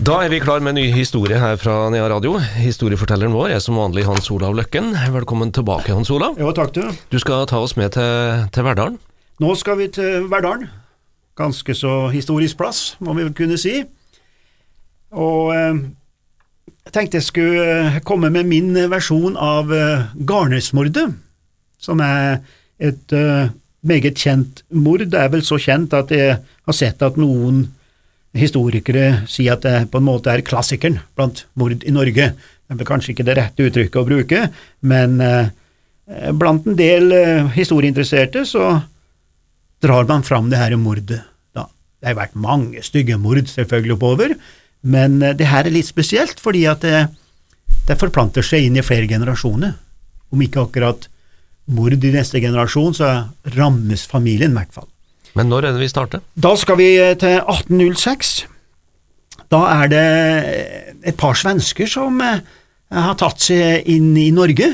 Da er vi klar med en ny historie her fra Nea Radio. Historiefortelleren vår er som vanlig Hans Olav Løkken. Velkommen tilbake, Hans Olav. Jo, takk du. Du skal ta oss med til, til Verdalen. Nå skal vi til Verdalen. Ganske så historisk plass, må vi kunne si. Og eh, jeg tenkte jeg skulle eh, komme med min versjon av eh, Garnesmordet, som er et eh, meget kjent mord. Det er vel så kjent at jeg har sett at noen historikere sier at det på en måte er klassikeren blant mord i Norge. Det er kanskje ikke det rette uttrykket å bruke, men eh, blant en del eh, historieinteresserte så drar man fram det her mordet. Da. Det har vært mange stygge mord selvfølgelig oppover, men eh, det her er litt spesielt fordi at det, det forplanter seg inn i flere generasjoner. Om ikke akkurat mord i neste generasjon, så rammes familien i hvert fall. Men når er det vi starter? Da skal vi eh, til 1806. Da er det et par svensker som eh, har tatt seg inn i Norge.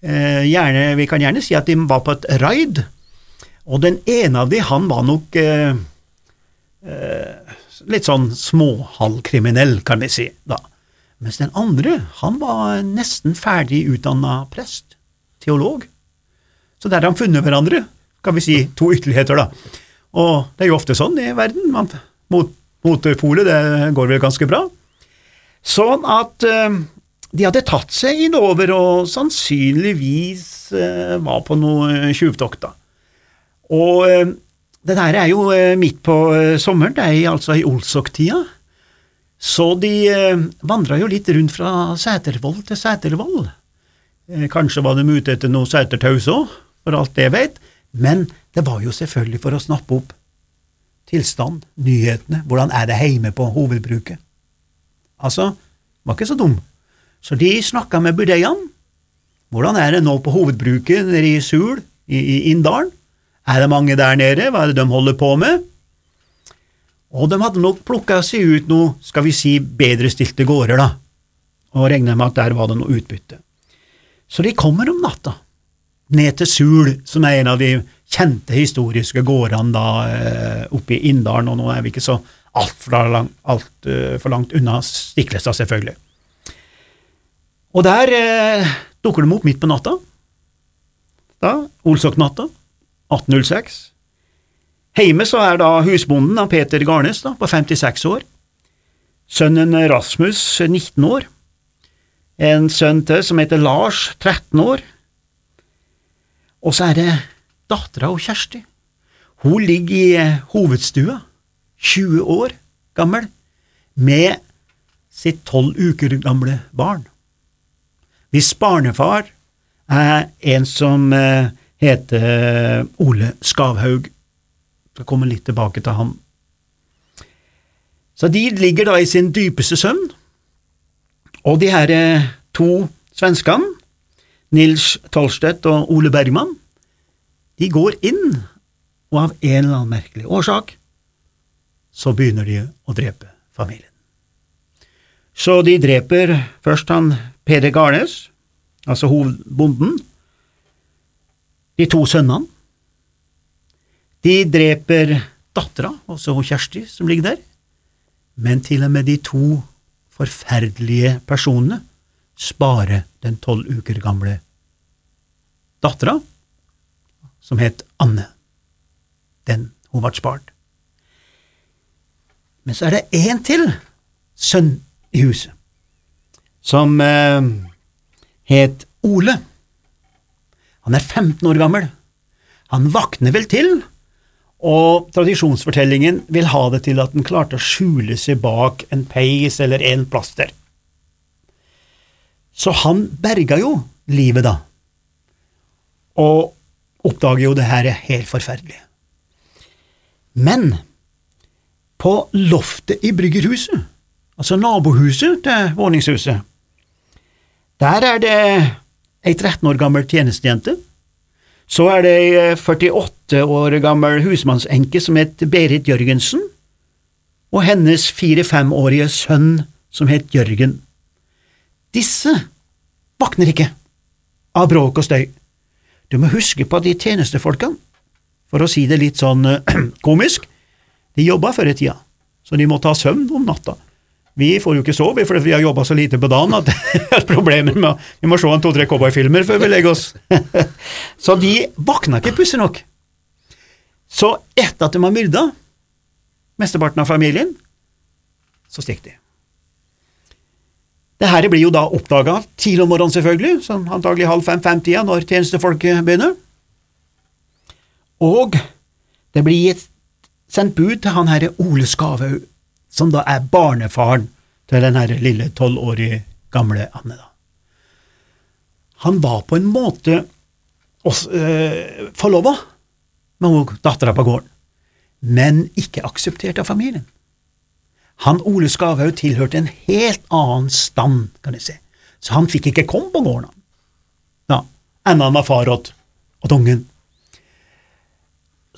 Eh, Gjerne, vi kan gjerne si at de var på et raid, og den ene av de, han var nok eh, eh, litt sånn småhalvkriminell, kan vi si, da. Mens den andre, han var nesten ferdig utdanna prest, teolog. Så der har de funnet hverandre, kan vi si, to ytterligheter, da. Og det er jo ofte sånn i verden. Man, mot, motpolet, det går vel ganske bra. Sånn at eh, de hadde tatt seg innover og sannsynligvis eh, var på noe tjuvtokt, da. Og eh, det der er jo eh, midt på eh, sommeren, det er altså i Olsok-tida. Så de eh, vandra jo litt rundt fra Sætervoll til Sætervoll. Eh, kanskje var de ute etter noe sætertaus òg, for alt jeg vet, men det var jo selvfølgelig for å snappe opp tilstand, nyhetene, hvordan er det hjemme på hovedbruket. Altså, var ikke så dum. Så de snakka med budeiene. Hvordan er det nå på hovedbruket nede i Sul, i, i Inndalen? Er det mange der nede? Hva er det de holder på med? Og de hadde nok plukka seg ut noe, skal vi si, bedrestilte gårder, da, og regna med at der var det noe utbytte. Så de kommer om natta, ned til Sul, som er en av de kjente historiske gårdene da eh, oppe i Inndalen, og nå er vi ikke så altfor langt, alt, eh, for langt unna Stiklestad, selvfølgelig. Og der eh, dukker de opp midt på natta, da, Olsok-natta, 1806. Heime så er da husbonden av Peter Garnes da, på 56 år, sønnen Rasmus 19 år, en sønn til som heter Lars 13 år, og så er det dattera og Kjersti. Hun ligger i eh, hovedstua, 20 år gammel, med sitt tolv uker gamle barn. Hvis barnefar er en som eh, heter Ole Skavhaug, skal komme litt tilbake til ham. Så de ligger da i sin dypeste søvn, og de her eh, to svenskene, Nils Tolstedt og Ole Bergman, de går inn, og av en eller annen merkelig årsak så begynner de å drepe familien. Så de dreper først han Peder Garnes, altså hovedbonden, de to sønnene. De dreper dattera, også Kjersti, som ligger der, men til og med de to forferdelige personene sparer den tolv uker gamle dattera, som het Anne. Den hun ble spart. Men så er det én til sønn i huset, som eh, het Ole. Han er 15 år gammel. Han vakner vel til, og tradisjonsfortellingen vil ha det til at han klarte å skjule seg bak en peis eller en plass der. Så han berga jo livet, da, og oppdager jo det her er helt forferdelig. Men på loftet i bryggerhuset, altså nabohuset til våningshuset, der er det ei 13 år gammel tjenestejente. Så er det ei 48 år gammel husmannsenke som het Berit Jørgensen, og hennes fire–femårige sønn som het Jørgen. Disse våkner ikke av bråk og støy. Du må huske på at de tjenestefolkene, for å si det litt sånn komisk, de jobba før i tida, så de måtte ha søvn om natta. Vi får jo ikke sove fordi vi har jobba så lite på dagen at vi har problemer med Vi må se en to-tre cowboyfilmer før vi legger oss. så de våkna ikke pussig nok. Så etter at de har myrda mesteparten av familien, så stikker de. Det her blir jo da oppdaga tidlig om morgenen, selvfølgelig, sånn antagelig halv fem-fem-tida når tjenestefolket begynner. Og det blir gitt, sendt bud til han herre Ole Skavau, som da er barnefaren til den herre lille tolvårige gamle Anne. da. Han var på en måte også, øh, forlova med dattera på gården, men ikke akseptert av familien. Han Ole Skavhaug tilhørte en helt annen stand, kan jeg si, så han fikk ikke komme på gården, ja, enda han var far åt, åt ungen.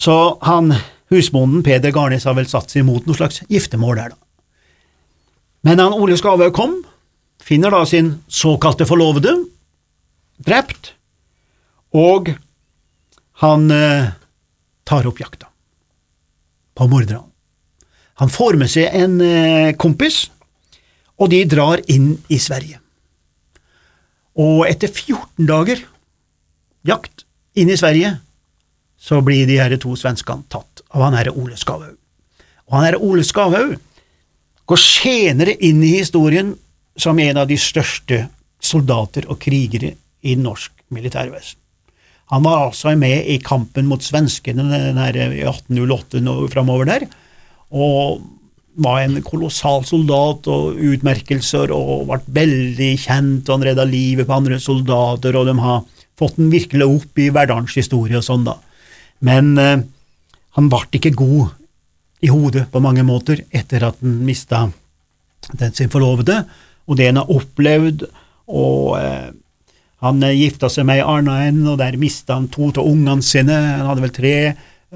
Så han, husbonden Peder Garnes har vel satt seg imot noe slags giftermål der, da. Men han Ole Skavhaug kom, finner da sin såkalte forlovede drept, og han eh, tar opp jakta på morderne. Han får med seg en eh, kompis, og de drar inn i Sverige. Og etter 14 dager jakt inn i Sverige, så blir de her to svenskene tatt av han herre Ole Skavhaug. Og han herre Ole Skavhaug går senere inn i historien som en av de største soldater og krigere i norsk militærvesen. Han var altså med i kampen mot svenskene i 1808 og framover der, og var en kolossal soldat og utmerkelser og ble veldig kjent, og han redda livet på andre soldater, og de har fått den virkelig opp i hverdagshistorie og sånn, da. Men eh, han ble ikke god i hodet på mange måter etter at han mista den sin forlovede, og det han har opplevd, og eh, han gifta seg med ei anna og der mista han to av ungene sine, han hadde vel tre,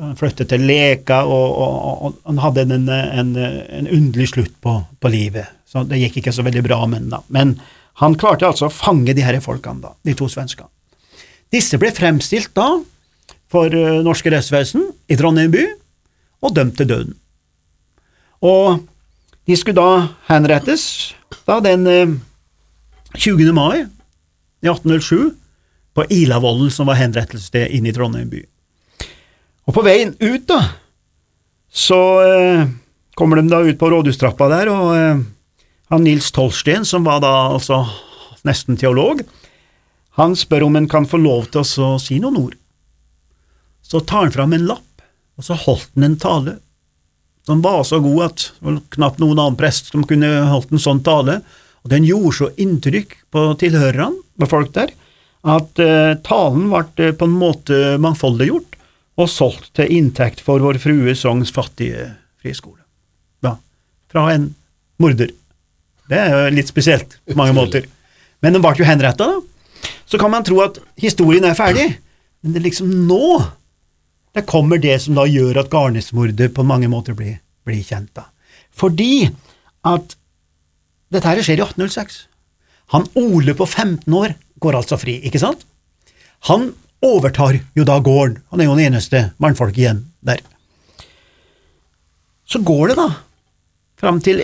han flyttet til Leka, og, og, og han hadde en, en, en underlig slutt på, på, livet. Så det gikk ikke så veldig bra med ham. Men han klarte altså å fange de her folkene, da, de to svenskene. Disse ble fremstilt da for uh, norske rettsvesen i Trondheim by og dømt til døden. Og de skulle da henrettes da den uh, 20. mai i 1807 på Ilavollen, som var henrettelsesstedet inne i Trondheim by. Og på veien ut, da, så eh, kommer de da ut på rådhustrappa der, og eh, han Nils Tolsten, som var da altså nesten teolog, han spør om han kan få lov til å si noen ord. Så tar han fram en lapp, og så holdt han en tale som var så god at knapt noen annen prest som kunne holdt en sånn tale, og den gjorde så inntrykk på tilhørerne, på folk der, at eh, talen ble uh, på en måte mangfoldiggjort, og solgt til inntekt for Vår Frue Sogns fattige friskole. Ja, fra en morder. Det er jo litt spesielt på mange måter. Men den ble jo henretta, da. Så kan man tro at historien er ferdig, men det er liksom nå det kommer det som da gjør at Garnesmordet på mange måter blir, blir kjent. da. Fordi at dette her skjer i 1806. Han Ole på 15 år går altså fri, ikke sant? Han overtar jo da gården, han er jo den eneste mannfolket igjen der. Så går det da fram til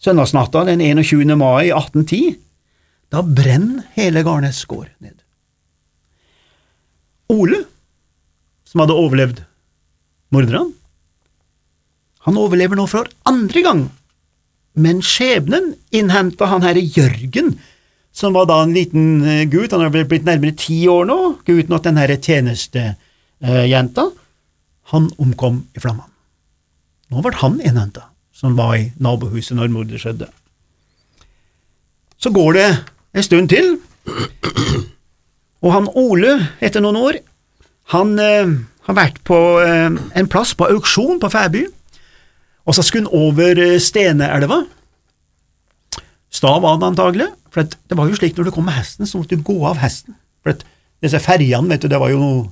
søndagsnatta den 21. mai 1810. Da brenner hele Garnes gård ned. Ole, som hadde overlevd morderne, han overlever nå for andre gang, men skjebnen innhenta han herre Jørgen, som var da en liten uh, gutt, han har vel blitt nærmere ti år nå, gutten åt den herre tjenestejenta, han omkom i flammene. Nå ble han innhenta, som var i nabohuset når mordet skjedde. Så går det en stund til, og han Ole, etter noen år, han eh, har vært på en plass på auksjon på Færby, og så skulle han over Steneelva. Stav var det, antagelig, for det var jo slik når du kom med hesten, så måtte du gå av hesten. For disse ferjene, vet du, det var jo noe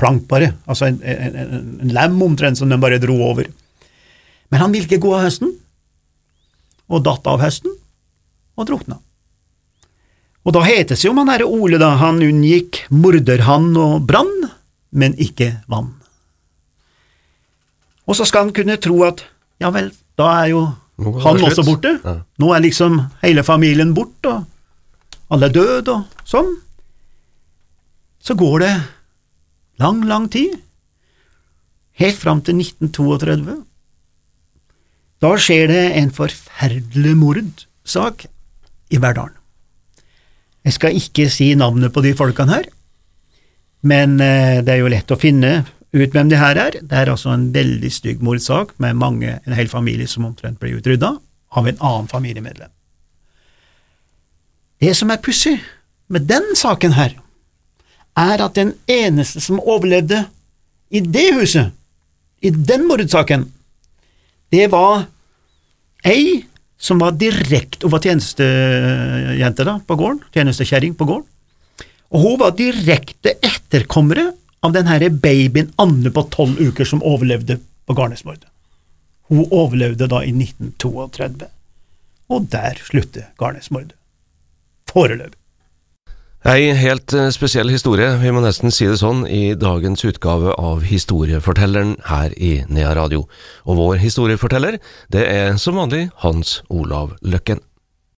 plank bare, altså en, en, en, en lem omtrent som de bare dro over. Men han ville ikke gå av hesten, og datt av hesten, og drukna. Og da hetes jo man herre Ole, da, han unngikk morderhann og brann, men ikke vann. Og så skal han kunne tro at ja vel, da er jo han også borte. Ja. Nå er liksom hele familien borte, og alle er døde og sånn. Så går det lang, lang tid, helt fram til 1932. Da skjer det en forferdelig mordsak i Verdalen. Jeg skal ikke si navnet på de folkene her, men eh, det er jo lett å finne ut hvem det her er. Det er altså en veldig stygg mordsak med mange, en hel familie som omtrent ble utrydda av en annen familiemedlem. Det som er pussig med den saken her, er at den eneste som overlevde i det huset, i den mordsaken, det var ei som var direkte Hun var tjenestejente da, på gården, tjenestekjerring på gården. Og hun var direkte etterkommere av den herre babyen Anne på tolv uker som overlevde på Garnesmordet. Hun overlevde da i 1932, og der slutter Garnesmordet. Foreløpig. Ei helt eh, spesiell historie, vi må nesten si det sånn, i dagens utgave av Historiefortelleren her i Nea Radio. Og vår historieforteller, det er som vanlig Hans Olav Løkken.